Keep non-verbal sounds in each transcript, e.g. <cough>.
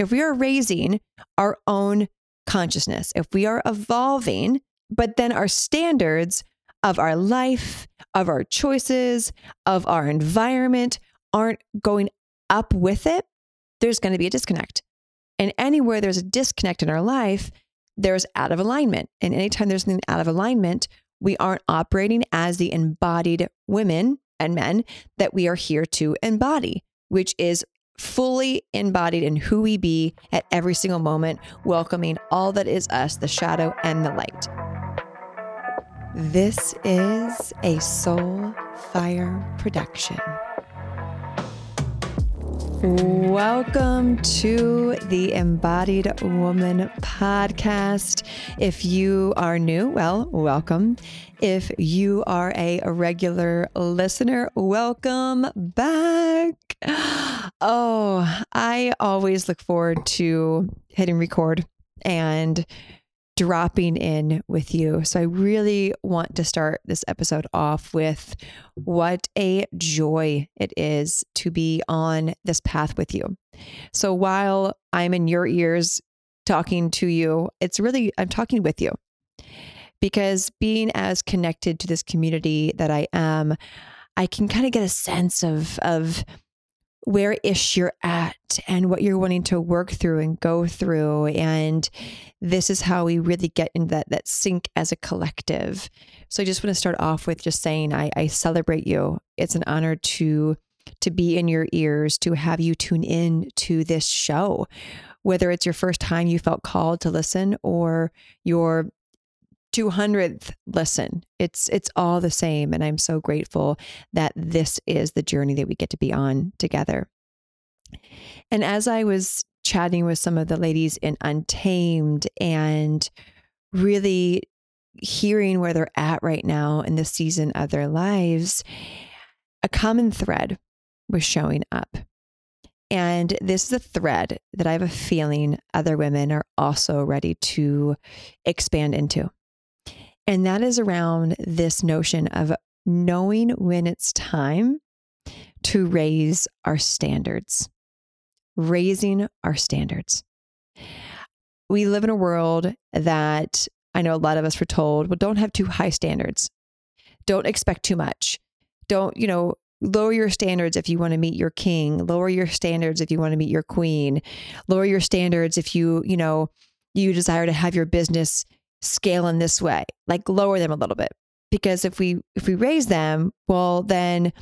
if we are raising our own consciousness, if we are evolving, but then our standards of our life, of our choices, of our environment aren't going up with it, there's going to be a disconnect. And anywhere there's a disconnect in our life, there's out of alignment. And anytime there's something out of alignment, we aren't operating as the embodied women and men that we are here to embody, which is fully embodied in who we be at every single moment, welcoming all that is us, the shadow and the light. This is a Soul Fire production. Welcome to the Embodied Woman podcast. If you are new, well, welcome. If you are a regular listener, welcome back. Oh, I always look forward to hitting record and dropping in with you. So I really want to start this episode off with what a joy it is to be on this path with you. So while I'm in your ears talking to you, it's really, I'm talking with you because being as connected to this community that I am, I can kind of get a sense of, of, where ish you're at and what you're wanting to work through and go through. And this is how we really get into that that sync as a collective. So i just want to start off with just saying i, I celebrate you. It's an honor to to be in your ears to have you tune in to this show. Whether it's your first time you felt called to listen or your 200th listen. It's it's all the same and I'm so grateful that this is the journey that we get to be on together. And as I was chatting with some of the ladies in Untamed and really hearing where they're at right now in the season of their lives, a common thread was showing up. And this is a thread that I have a feeling other women are also ready to expand into. And that is around this notion of knowing when it's time to raise our standards, raising our standards. We live in a world that I know a lot of us were told, well, don't have too high standards. Don't expect too much. Don't, you know, lower your standards if you want to meet your king. Lower your standards if you want to meet your queen. Lower your standards if you, you know, you desire to have your business scale in this way, like lower them a little bit. Because if we if we raise them, well then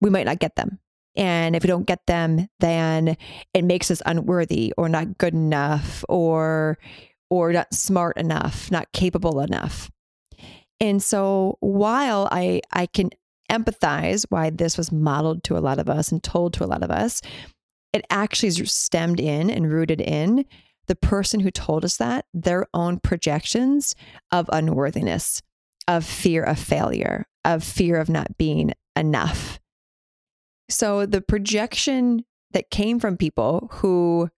we might not get them. And if we don't get them, then it makes us unworthy or not good enough or or not smart enough, not capable enough. And so while I I can empathize why this was modeled to a lot of us and told to a lot of us, it actually is stemmed in and rooted in the person who told us that their own projections of unworthiness, of fear of failure, of fear of not being enough. So the projection that came from people who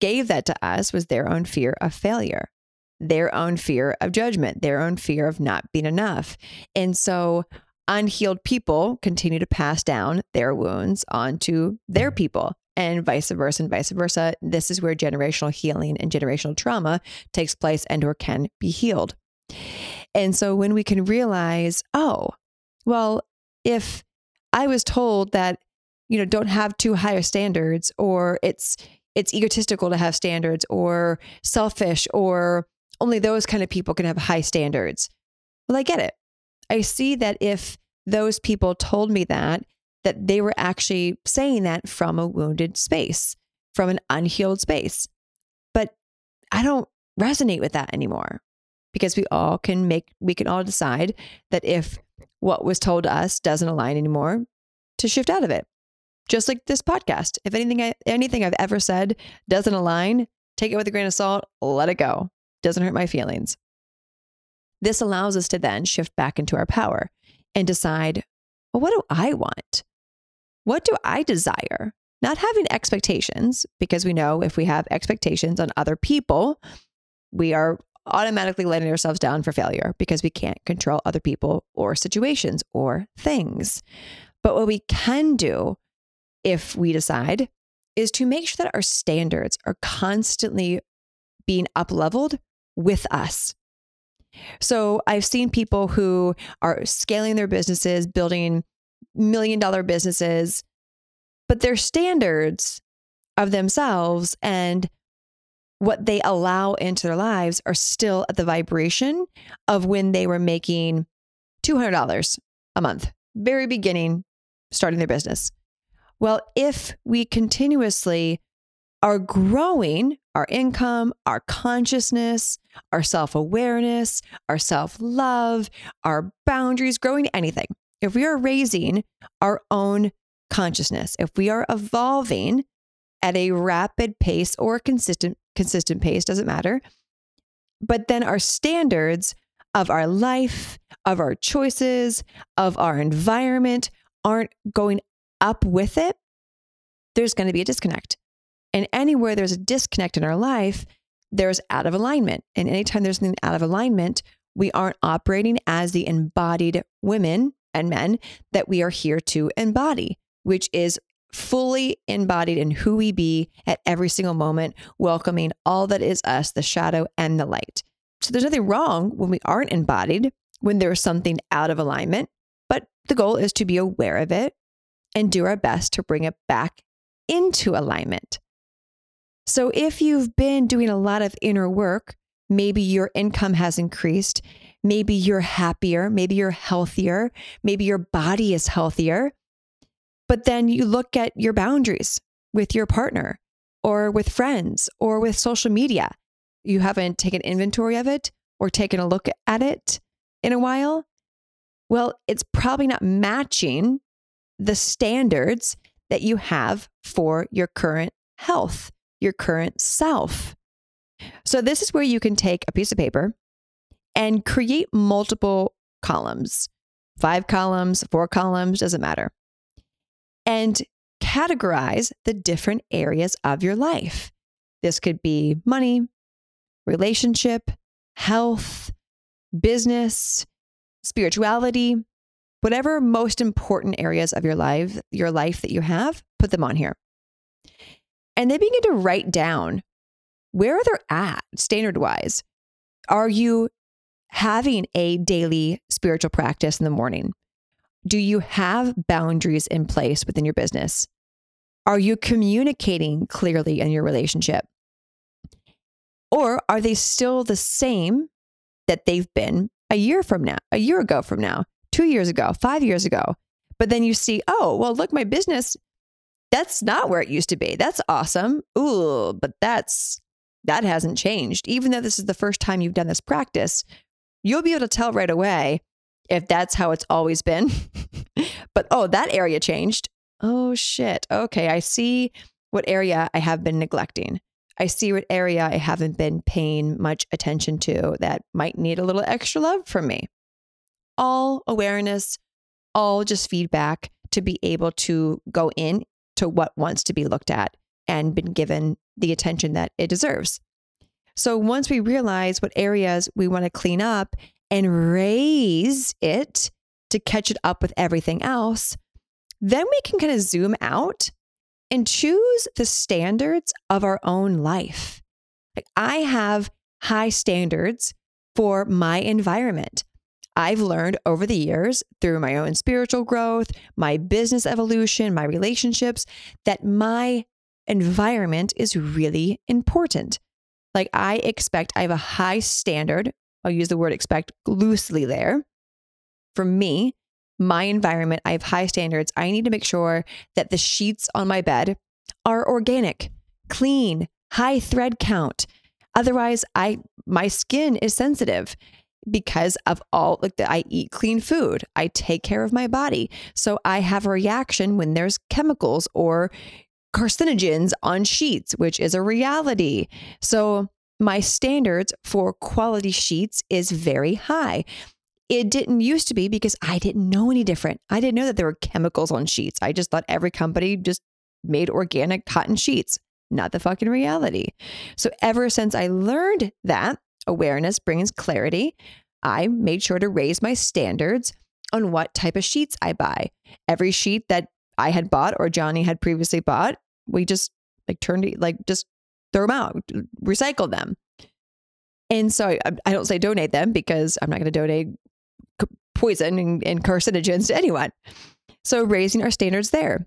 gave that to us was their own fear of failure, their own fear of judgment, their own fear of not being enough. And so unhealed people continue to pass down their wounds onto their mm-hmm. people and vice versa and vice versa. This is where generational healing and generational trauma takes place and or can be healed. And so when we can realize, oh, well, if I was told that, you know, don't have too high standards or it's it's egotistical to have standards or selfish or only those kind of people can have high standards. Well, I get it. I see that if those people told me that that they were actually saying that from a wounded space, from an unhealed space. But I don't resonate with that anymore because we all can make, we can all decide that if what was told to us doesn't align anymore, to shift out of it. Just like this podcast. If anything, I, anything I've ever said doesn't align, take it with a grain of salt, let it go. Doesn't hurt my feelings. This allows us to then shift back into our power and decide, well, what do I want? What do I desire? Not having expectations, because we know if we have expectations on other people, we are automatically letting ourselves down for failure because we can't control other people or situations or things. But what we can do if we decide is to make sure that our standards are constantly being up leveled with us. So I've seen people who are scaling their businesses, building million dollar businesses, but their standards of themselves and what they allow into their lives are still at the vibration of when they were making $200 a month, very beginning, starting their business. Well, if we continuously are growing our income, our consciousness, our self awareness, our self love, our boundaries, growing anything, if we are raising our own consciousness, if we are evolving at a rapid pace or consistent consistent pace doesn't matter but then our standards of our life of our choices of our environment aren't going up with it there's going to be a disconnect. And anywhere there's a disconnect in our life there's out of alignment. And anytime there's something out of alignment we aren't operating as the embodied women and men that we are here to embody which is fully embodied in who we be at every single moment, welcoming all that is us, the shadow and the light. So there's nothing wrong when we aren't embodied, when there's something out of alignment, but the goal is to be aware of it and do our best to bring it back into alignment. So if you've been doing a lot of inner work, maybe your income has increased, maybe you're happier, maybe you're healthier, maybe your body is healthier but then you look at your boundaries with your partner or with friends or with social media. You haven't taken inventory of it or taken a look at it in a while. Well, it's probably not matching the standards that you have for your current health, your current self. So, this is where you can take a piece of paper and create multiple columns five columns, four columns, doesn't matter and categorize the different areas of your life. This could be money, relationship, health, business, spirituality, whatever most important areas of your life, your life that you have, put them on here. And then begin to write down where are they at standard wise. Are you having a daily spiritual practice in the morning? Do you have boundaries in place within your business? Are you communicating clearly in your relationship? Or are they still the same that they've been a year from now, a year ago from now, two years ago, five years ago? But then you see, oh, well, look, my business, that's not where it used to be. That's awesome. Ooh, but that's, that hasn't changed. Even though this is the first time you've done this practice, you'll be able to tell right away if that's how it's always been. <laughs> but oh, that area changed. Oh shit. Okay, I see what area I have been neglecting. I see what area I haven't been paying much attention to that might need a little extra love from me. All awareness, all just feedback to be able to go in to what wants to be looked at and been given the attention that it deserves. So once we realize what areas we want to clean up and raise it to catch it up with everything else, then we can kind of zoom out and choose the standards of our own life. Like I have high standards for my environment. I've learned over the years through my own spiritual growth, my business evolution, my relationships, that my environment is really important. Like I expect I have a high standard I'll use the word expect loosely there. For me, my environment, I have high standards. I need to make sure that the sheets on my bed are organic, clean, high thread count. Otherwise, I my skin is sensitive because of all like that I eat clean food. I take care of my body. So I have a reaction when there's chemicals or carcinogens on sheets, which is a reality. So my standards for quality sheets is very high. It didn't used to be because I didn't know any different. I didn't know that there were chemicals on sheets. I just thought every company just made organic cotton sheets. Not the fucking reality. So, ever since I learned that awareness brings clarity, I made sure to raise my standards on what type of sheets I buy. Every sheet that I had bought or Johnny had previously bought, we just like turn to, like just throw them out, recycle them. And so I, I don't say donate them because I'm not going to donate poison and, and carcinogens to anyone. So raising our standards there.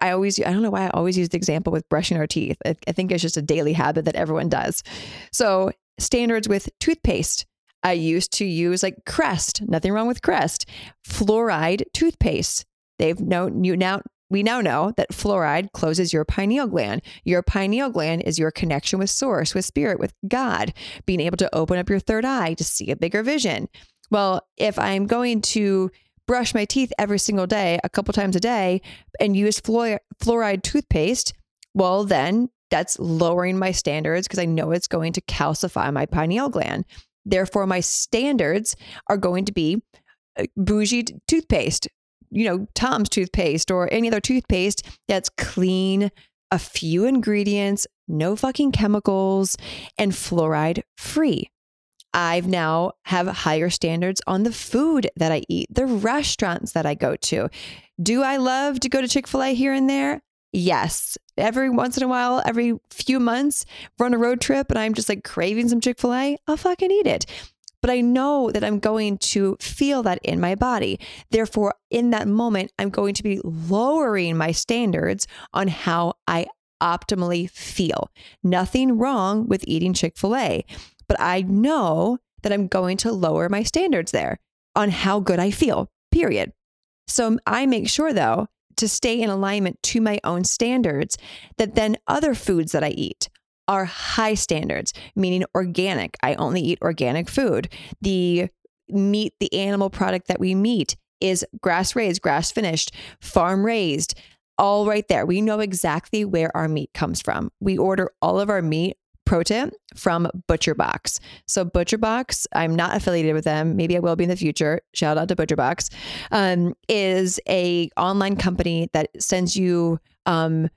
I always, I don't know why I always use the example with brushing our teeth. I, I think it's just a daily habit that everyone does. So standards with toothpaste. I used to use like Crest, nothing wrong with Crest, fluoride toothpaste. They've known you now. We now know that fluoride closes your pineal gland. Your pineal gland is your connection with source, with spirit, with God, being able to open up your third eye to see a bigger vision. Well, if I'm going to brush my teeth every single day, a couple times a day, and use fluoride toothpaste, well, then that's lowering my standards because I know it's going to calcify my pineal gland. Therefore, my standards are going to be uh, bougie toothpaste, you know, Tom's toothpaste or any other toothpaste that's clean, a few ingredients, no fucking chemicals, and fluoride free. I've now have higher standards on the food that I eat, the restaurants that I go to. Do I love to go to Chick-fil-A here and there? Yes. Every once in a while, every few months, we're on a road trip and I'm just like craving some Chick-fil-A, I'll fucking eat it. But I know that I'm going to feel that in my body. Therefore, in that moment, I'm going to be lowering my standards on how I optimally feel. Nothing wrong with eating Chick fil A but I know that I'm going to lower my standards there on how good I feel, period. So I make sure, though, to stay in alignment to my own standards, that then other foods that I eat are high standards, meaning organic. I only eat organic food. The meat, the animal product that we meet is grass raised, grass finished, farm raised, all right there. We know exactly where our meat comes from. We order all of our meat pro tip from ButcherBox. So ButcherBox, I'm not affiliated with them. Maybe I will be in the future. Shout out to ButcherBox. Um, is a online company that sends you um,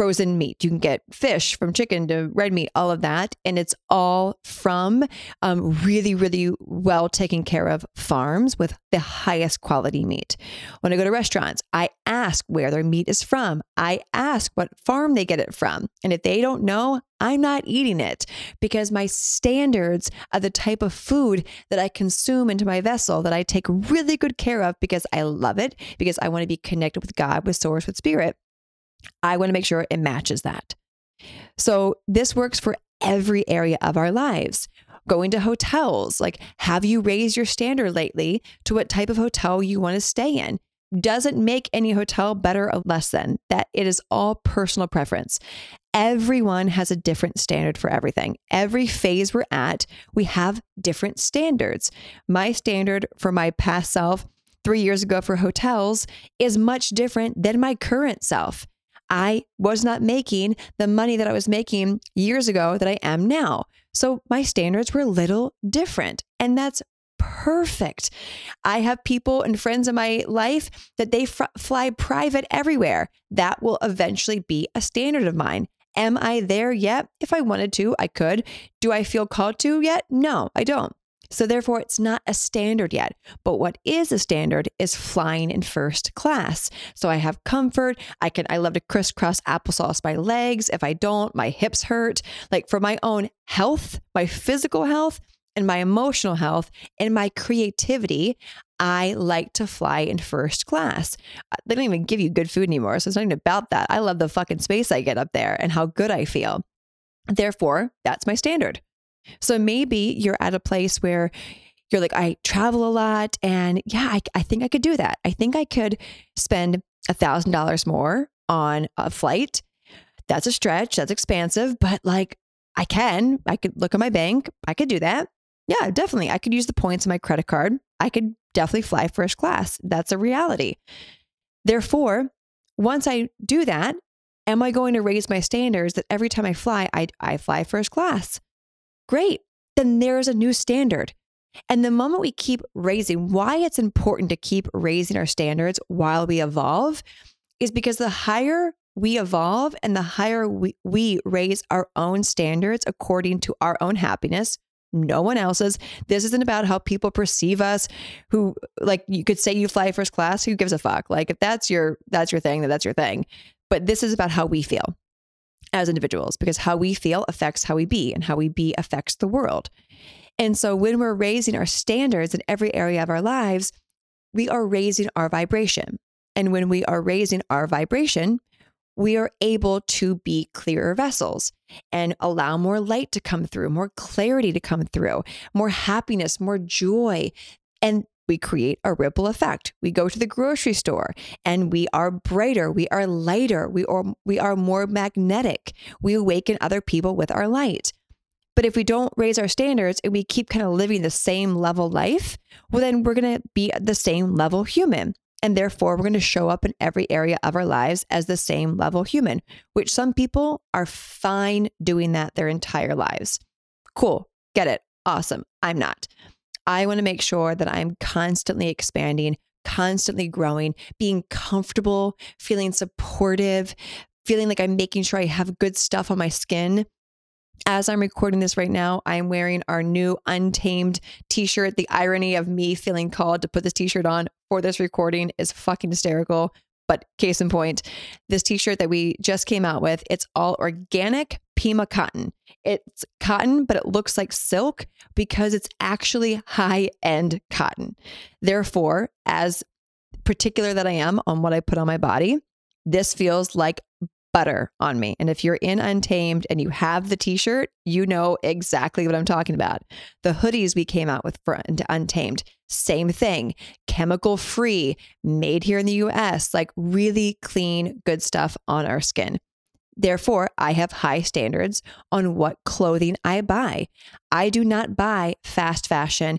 frozen meat. You can get fish from chicken to red meat, all of that. And it's all from um, really, really well taken care of farms with the highest quality meat. When I go to restaurants, I ask where their meat is from. I ask what farm they get it from. And if they don't know, I'm not eating it because my standards of the type of food that I consume into my vessel that I take really good care of because I love it, because I want to be connected with God, with source, with spirit I want to make sure it matches that. So this works for every area of our lives. Going to hotels, like have you raised your standard lately to what type of hotel you want to stay in? Doesn't make any hotel better or less than that. It is all personal preference. Everyone has a different standard for everything. Every phase we're at, we have different standards. My standard for my past self three years ago for hotels is much different than my current self. I was not making the money that I was making years ago that I am now. So my standards were a little different. And that's perfect. I have people and friends in my life that they fr- fly private everywhere. That will eventually be a standard of mine. Am I there yet? If I wanted to, I could. Do I feel called to yet? No, I don't. So, therefore, it's not a standard yet. But what is a standard is flying in first class. So, I have comfort. I can, I love to crisscross applesauce my legs. If I don't, my hips hurt. Like for my own health, my physical health, and my emotional health and my creativity, I like to fly in first class. Uh, they don't even give you good food anymore. So it's nothing about that. I love the fucking space I get up there and how good I feel. Therefore, that's my standard. So maybe you're at a place where you're like, I travel a lot and yeah, I, I think I could do that. I think I could spend a thousand dollars more on a flight. That's a stretch. That's expansive, but like I can, I could look at my bank. I could do that. Yeah, definitely. I could use the points on my credit card. I could definitely fly first class. That's a reality. Therefore, once I do that, am I going to raise my standards that every time I fly, I, I fly first class? Great. Then there's a new standard. And the moment we keep raising, why it's important to keep raising our standards while we evolve is because the higher we evolve and the higher we, we raise our own standards according to our own happiness, no one else's. This isn't about how people perceive us. Who like you could say you fly first class. Who gives a fuck? Like if that's your that's your thing, then that's your thing. But this is about how we feel. As individuals because how we feel affects how we be and how we be affects the world. And so when we're raising our standards in every area of our lives, we are raising our vibration. And when we are raising our vibration, we are able to be clearer vessels and allow more light to come through, more clarity to come through, more happiness, more joy. And we create a ripple effect. We go to the grocery store and we are brighter, we are lighter, we are, we are more magnetic. We awaken other people with our light. But if we don't raise our standards and we keep kind of living the same level life, well, then we're going to be the same level human. And therefore, we're going to show up in every area of our lives as the same level human, which some people are fine doing that their entire lives. Cool. Get it. Awesome. I'm not. I want to make sure that I'm constantly expanding, constantly growing, being comfortable, feeling supportive, feeling like I'm making sure I have good stuff on my skin. As I'm recording this right now, I'm wearing our new Untamed t shirt. The irony of me feeling called to put this t shirt on for this recording is fucking hysterical. But case in point, this t shirt that we just came out with, it's all organic Pima cotton. It's cotton, but it looks like silk because it's actually high end cotton. Therefore, as particular that I am on what I put on my body, this feels like butter on me. And if you're in Untamed and you have the t shirt, you know exactly what I'm talking about. The hoodies we came out with for Untamed, same thing, chemical free, made here in the US, like really clean, good stuff on our skin. Therefore, I have high standards on what clothing I buy. I do not buy fast fashion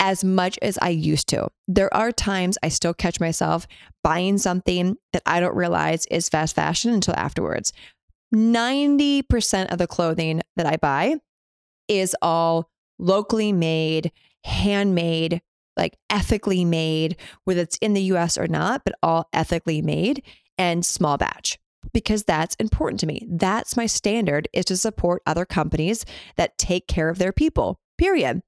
as much as I used to. There are times I still catch myself buying something that I don't realize is fast fashion until afterwards. 90% of the clothing that I buy is all locally made, handmade, like ethically made, whether it's in the US or not, but all ethically made and small batch because that's important to me. That's my standard is to support other companies that take care of their people. Period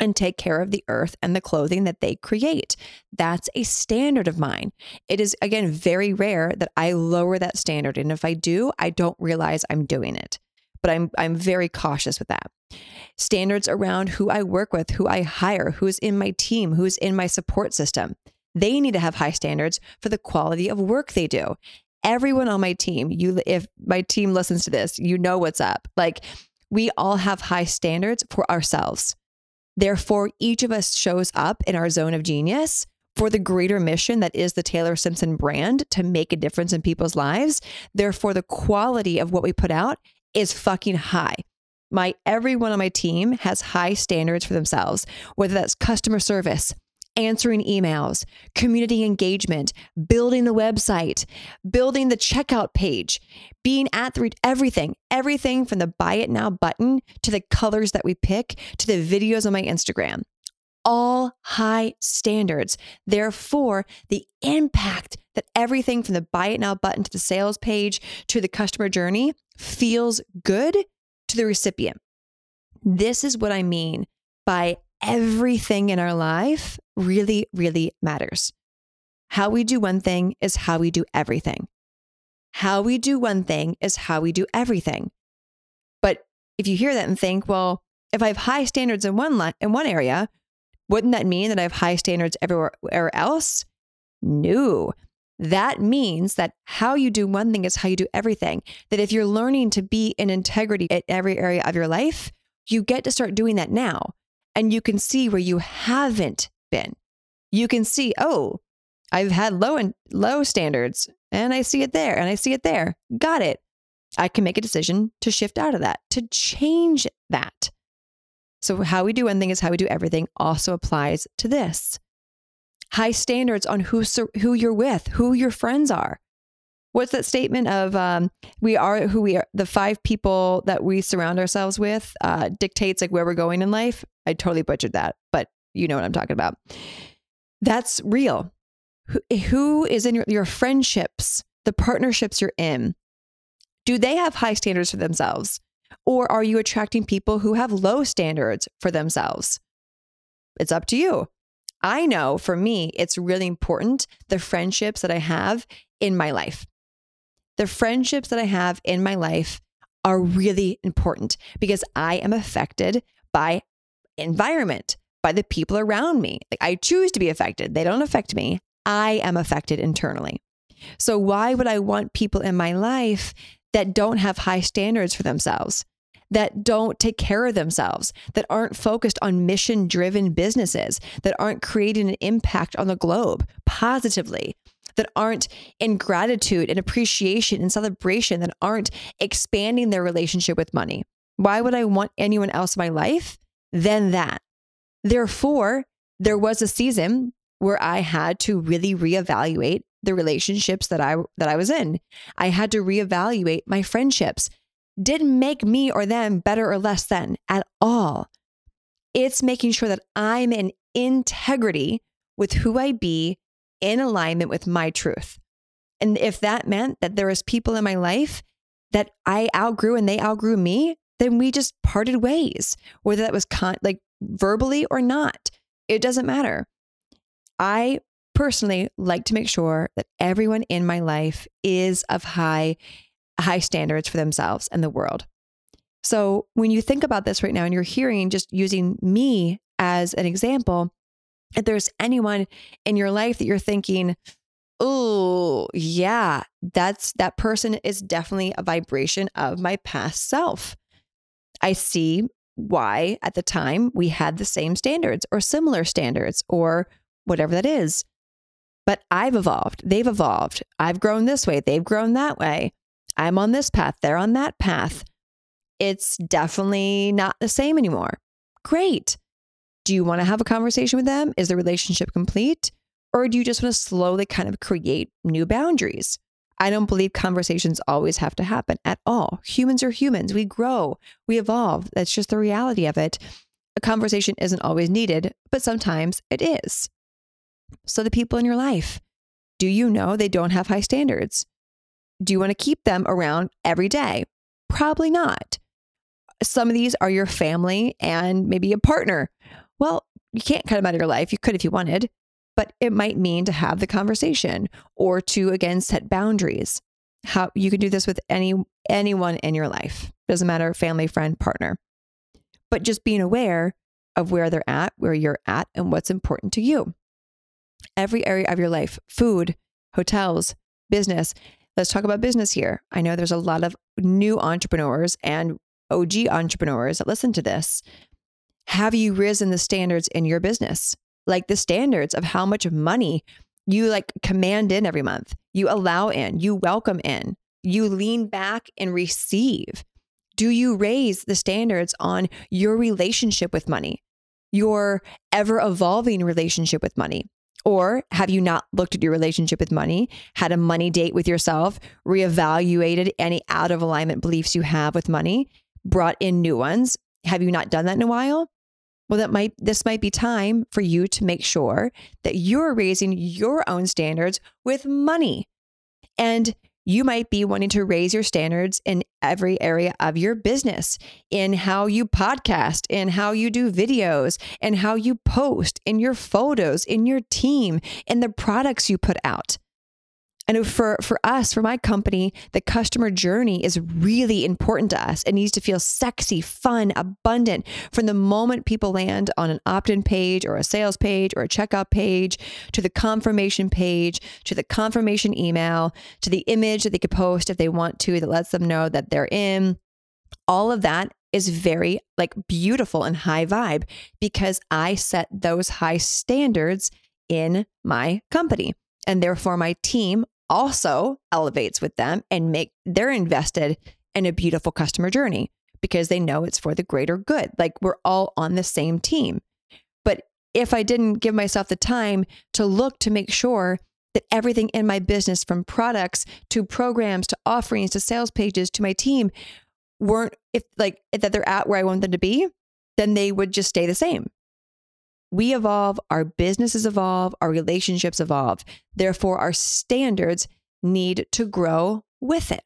and take care of the earth and the clothing that they create. That's a standard of mine. It is, again, very rare that I lower that standard. And if I do, I don't realize I'm doing it. But I'm, I'm very cautious with that. Standards around who I work with, who I hire, who's in my team, who's in my support system. They need to have high standards for the quality of work they do. Everyone on my team, you if my team listens to this, you know what's up. Like we all have high standards for ourselves Therefore, each of us shows up in our zone of genius for the greater mission that is the Taylor Simpson brand to make a difference in people's lives. Therefore, the quality of what we put out is fucking high. My everyone on my team has high standards for themselves, whether that's customer service, answering emails, community engagement, building the website, building the checkout page, being at the everything, everything from the buy it now button to the colors that we pick to the videos on my Instagram. All high standards. Therefore, the impact that everything from the buy it now button to the sales page to the customer journey feels good to the recipient. This is what I mean by everything in our life really, really matters. How we do one thing is how we do everything. How we do one thing is how we do everything. But if you hear that and think, well, if I have high standards in one in one area, wouldn't that mean that I have high standards everywhere else? No. That means that how you do one thing is how you do everything. That if you're learning to be in integrity at every area of your life, you get to start doing that now and you can see where you haven't been. You can see, oh, I've had low and low standards and I see it there and I see it there. Got it. I can make a decision to shift out of that, to change that. So how we do one thing is how we do everything also applies to this. High standards on who who you're with, who your friends are what's that statement of um, we are who we are the five people that we surround ourselves with uh, dictates like where we're going in life i totally butchered that but you know what i'm talking about. That's real. Who, who is in your, your friendships the partnerships you're in do they have high standards for themselves? Or are you attracting people who have low standards for themselves? It's up to you. I know for me, it's really important the friendships that I have in my life. The friendships that I have in my life are really important because I am affected by environment, by the people around me. Like I choose to be affected. They don't affect me. I am affected internally. So why would I want people in my life that don't have high standards for themselves? That don't take care of themselves, that aren't focused on mission driven businesses, that aren't creating an impact on the globe positively, that aren't in gratitude and appreciation and celebration, that aren't expanding their relationship with money. Why would I want anyone else in my life than that? Therefore, there was a season where I had to really reevaluate the relationships that I that I was in. I had to reevaluate my friendships. Didn't make me or them better or less than at all. It's making sure that I'm in integrity with who I be in alignment with my truth. And if that meant that there was people in my life that I outgrew and they outgrew me, then we just parted ways, whether that was con- like verbally or not. It doesn't matter. I personally like to make sure that everyone in my life is of high high standards for themselves and the world. So when you think about this right now and you're hearing just using me as an example, if there's anyone in your life that you're thinking, oh, yeah, that's that person is definitely a vibration of my past self. I see why at the time we had the same standards or similar standards or whatever that is. But I've evolved. They've evolved. I've grown this way. They've grown that way. I'm on this path. They're on that path. It's definitely not the same anymore. Great. Do you want to have a conversation with them? Is the relationship complete? Or do you just want to slowly kind of create new boundaries? I don't believe conversations always have to happen at all. Humans are humans. We grow, we evolve. That's just the reality of it. A conversation isn't always needed, but sometimes it is. So, the people in your life, do you know they don't have high standards? Do you want to keep them around every day? Probably not. Some of these are your family and maybe a partner. Well, you can't cut them out of your life. You could if you wanted, but it might mean to have the conversation or to again set boundaries. How you can do this with any anyone in your life. Doesn't matter, family, friend, partner. But just being aware of where they're at, where you're at, and what's important to you every area of your life food, hotels, business. Let's talk about business here. I know there's a lot of new entrepreneurs and OG entrepreneurs that listen to this. Have you risen the standards in your business? Like the standards of how much money you like command in every month, you allow in, you welcome in, you lean back and receive. Do you raise the standards on your relationship with money, your ever evolving relationship with money? Or have you not looked at your relationship with money, had a money date with yourself, reevaluated any out of alignment beliefs you have with money, brought in new ones? Have you not done that in a while? Well, that might this might be time for you to make sure that you're raising your own standards with money. And you might be wanting to raise your standards in every area of your business, in how you podcast, in how you do videos, and how you post, in your photos, in your team, in the products you put out. And for, for us, for my company, the customer journey is really important to us. It needs to feel sexy, fun, abundant from the moment people land on an opt in page or a sales page or a checkout page to the confirmation page to the confirmation email to the image that they could post if they want to that lets them know that they're in. All of that is very like beautiful and high vibe because I set those high standards in my company. And therefore, my team also elevates with them and make they're invested in a beautiful customer journey because they know it's for the greater good. Like we're all on the same team. But if I didn't give myself the time to look to make sure that everything in my business from products to programs to offerings to sales pages to my team weren't if like that they're at where I want them to be, then they would just stay the same. We evolve, our businesses evolve, our relationships evolve. Therefore, our standards need to grow with it.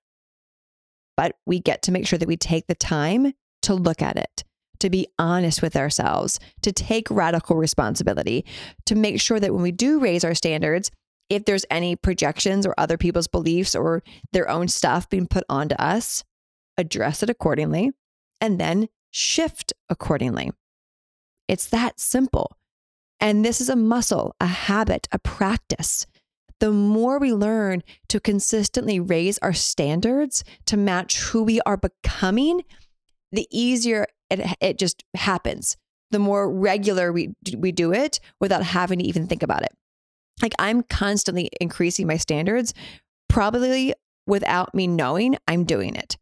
But we get to make sure that we take the time to look at it, to be honest with ourselves, to take radical responsibility, to make sure that when we do raise our standards, if there's any projections or other people's beliefs or their own stuff being put onto us, address it accordingly, and then shift accordingly. It's that simple. And this is a muscle, a habit, a practice. The more we learn to consistently raise our standards to match who we are becoming, the easier it, it just happens. The more regular we, we do it without having to even think about it. Like I'm constantly increasing my standards, probably without me knowing I'm doing it.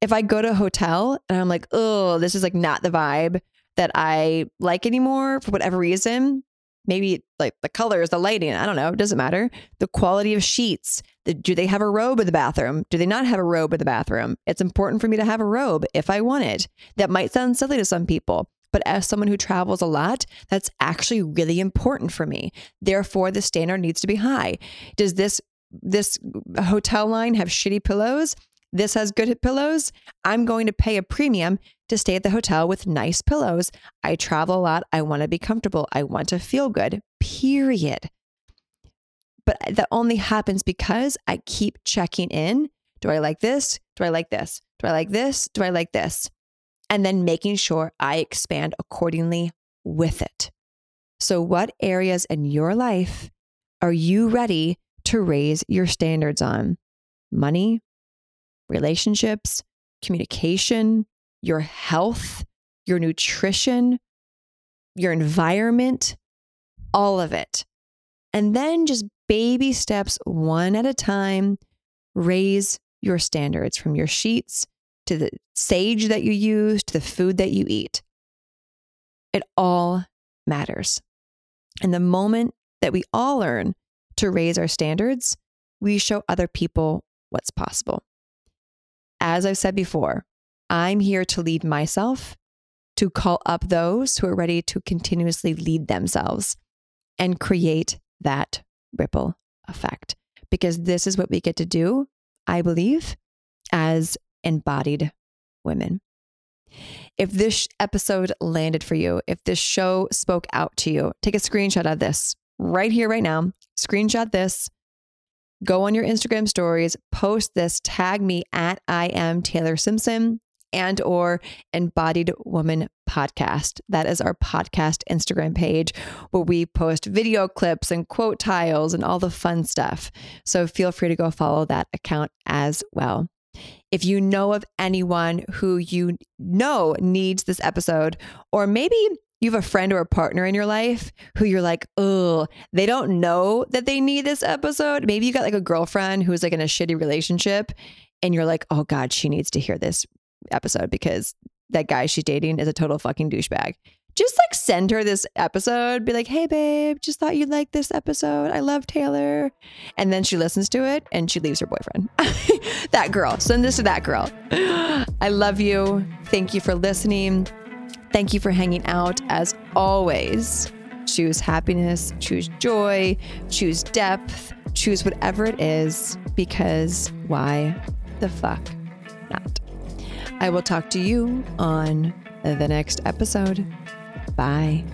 If I go to a hotel and I'm like, oh, this is like not the vibe that I like anymore for whatever reason, maybe like the colors, the lighting, I don't know, it doesn't matter. The quality of sheets. The, do they have a robe in the bathroom? Do they not have a robe in the bathroom? It's important for me to have a robe if I want it. That might sound silly to some people, but as someone who travels a lot, that's actually really important for me. Therefore, the standard needs to be high. Does this this hotel line have shitty pillows? This has good pillows. I'm going to pay a premium to stay at the hotel with nice pillows. I travel a lot. I want to be comfortable. I want to feel good. Period. But that only happens because I keep checking in. Do I like this? Do I like this? Do I like this? Do I like this? and then making sure I expand accordingly with it. So, what areas in your life are you ready to raise your standards on? Money, relationships, communication, your health, your nutrition, your environment, all of it. And then just baby steps, one at a time, raise your standards from your sheets to the sage that you use, to the food that you eat. It all matters. And the moment that we all learn to raise our standards, we show other people what's possible. As I've said before, I'm here to lead myself, to call up those who are ready to continuously lead themselves and create that ripple effect. Because this is what we get to do, I believe, as embodied women. If this episode landed for you, if this show spoke out to you, take a screenshot of this right here, right now. Screenshot this. Go on your Instagram stories, post this, tag me at I am Taylor Simpson and or embodied woman podcast. That is our podcast instagram page where we post video clips and quote tiles and all the fun stuff. So feel free to go follow that account as well. If you know of anyone who you know needs this episode, or maybe you have a friend or a partner in your life who you're like, oh, they don't know that they need this episode. Maybe you got like a girlfriend who's like in a shitty relationship and you're like, oh God, she needs to hear this episode because that guy she's dating is a total fucking douchebag just like send her this episode, be like, hey, babe, just thought you'd like this episode. I love Taylor. And then she listens to it and she leaves her boyfriend. <laughs> that girl. Send this to that girl. <gasps> I love you. Thank you for listening. Thank you for hanging out. As always, choose happiness, choose joy, choose depth, choose whatever it is, because why the fuck not? I will talk to you on the next episode. Bye.